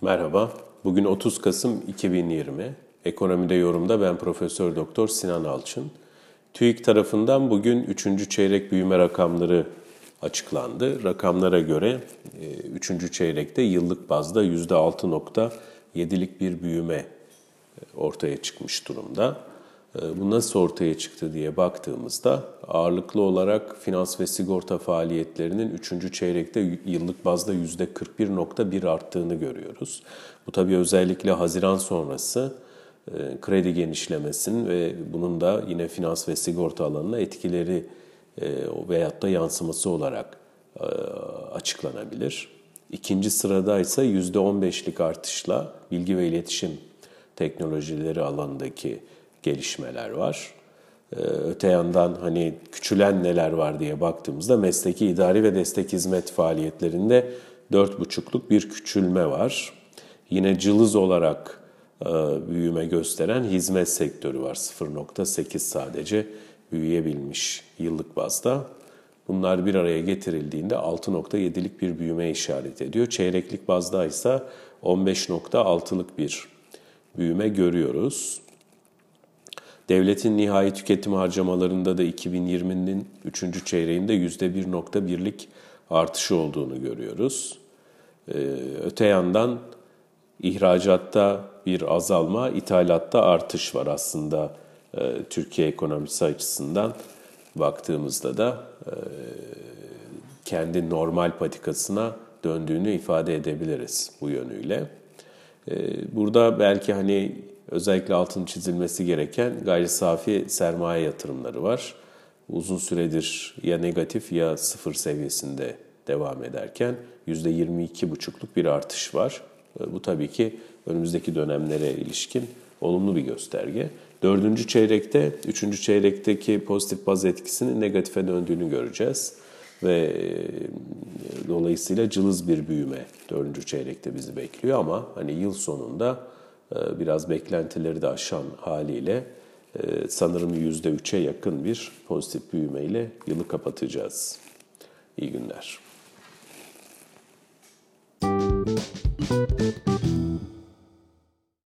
Merhaba. Bugün 30 Kasım 2020. Ekonomide yorumda ben Profesör Doktor Sinan Alçın. TÜİK tarafından bugün 3. çeyrek büyüme rakamları açıklandı. Rakamlara göre 3. çeyrekte yıllık bazda %6.7'lik bir büyüme ortaya çıkmış durumda. Bu nasıl ortaya çıktı diye baktığımızda ağırlıklı olarak finans ve sigorta faaliyetlerinin 3. çeyrekte yıllık bazda %41.1 arttığını görüyoruz. Bu tabii özellikle Haziran sonrası kredi genişlemesinin ve bunun da yine finans ve sigorta alanına etkileri veyahut da yansıması olarak açıklanabilir. İkinci sırada ise %15'lik artışla bilgi ve iletişim teknolojileri alanındaki gelişmeler var. Öte yandan hani küçülen neler var diye baktığımızda mesleki idari ve destek hizmet faaliyetlerinde 4,5'luk bir küçülme var. Yine cılız olarak büyüme gösteren hizmet sektörü var. 0.8 sadece büyüyebilmiş yıllık bazda. Bunlar bir araya getirildiğinde 6.7'lik bir büyüme işaret ediyor. Çeyreklik bazda ise 15.6'lık bir büyüme görüyoruz. Devletin nihai tüketim harcamalarında da 2020'nin 3. çeyreğinde %1.1'lik artışı olduğunu görüyoruz. Öte yandan ihracatta bir azalma, ithalatta artış var aslında Türkiye ekonomisi açısından baktığımızda da kendi normal patikasına döndüğünü ifade edebiliriz bu yönüyle. Burada belki hani özellikle altın çizilmesi gereken gayri safi sermaye yatırımları var. Uzun süredir ya negatif ya sıfır seviyesinde devam ederken %22,5'luk bir artış var. Bu tabii ki önümüzdeki dönemlere ilişkin olumlu bir gösterge. Dördüncü çeyrekte, üçüncü çeyrekteki pozitif baz etkisinin negatife döndüğünü göreceğiz. Ve dolayısıyla cılız bir büyüme dördüncü çeyrekte bizi bekliyor ama hani yıl sonunda biraz beklentileri de aşan haliyle sanırım %3'e yakın bir pozitif büyümeyle yılı kapatacağız. İyi günler. Müzik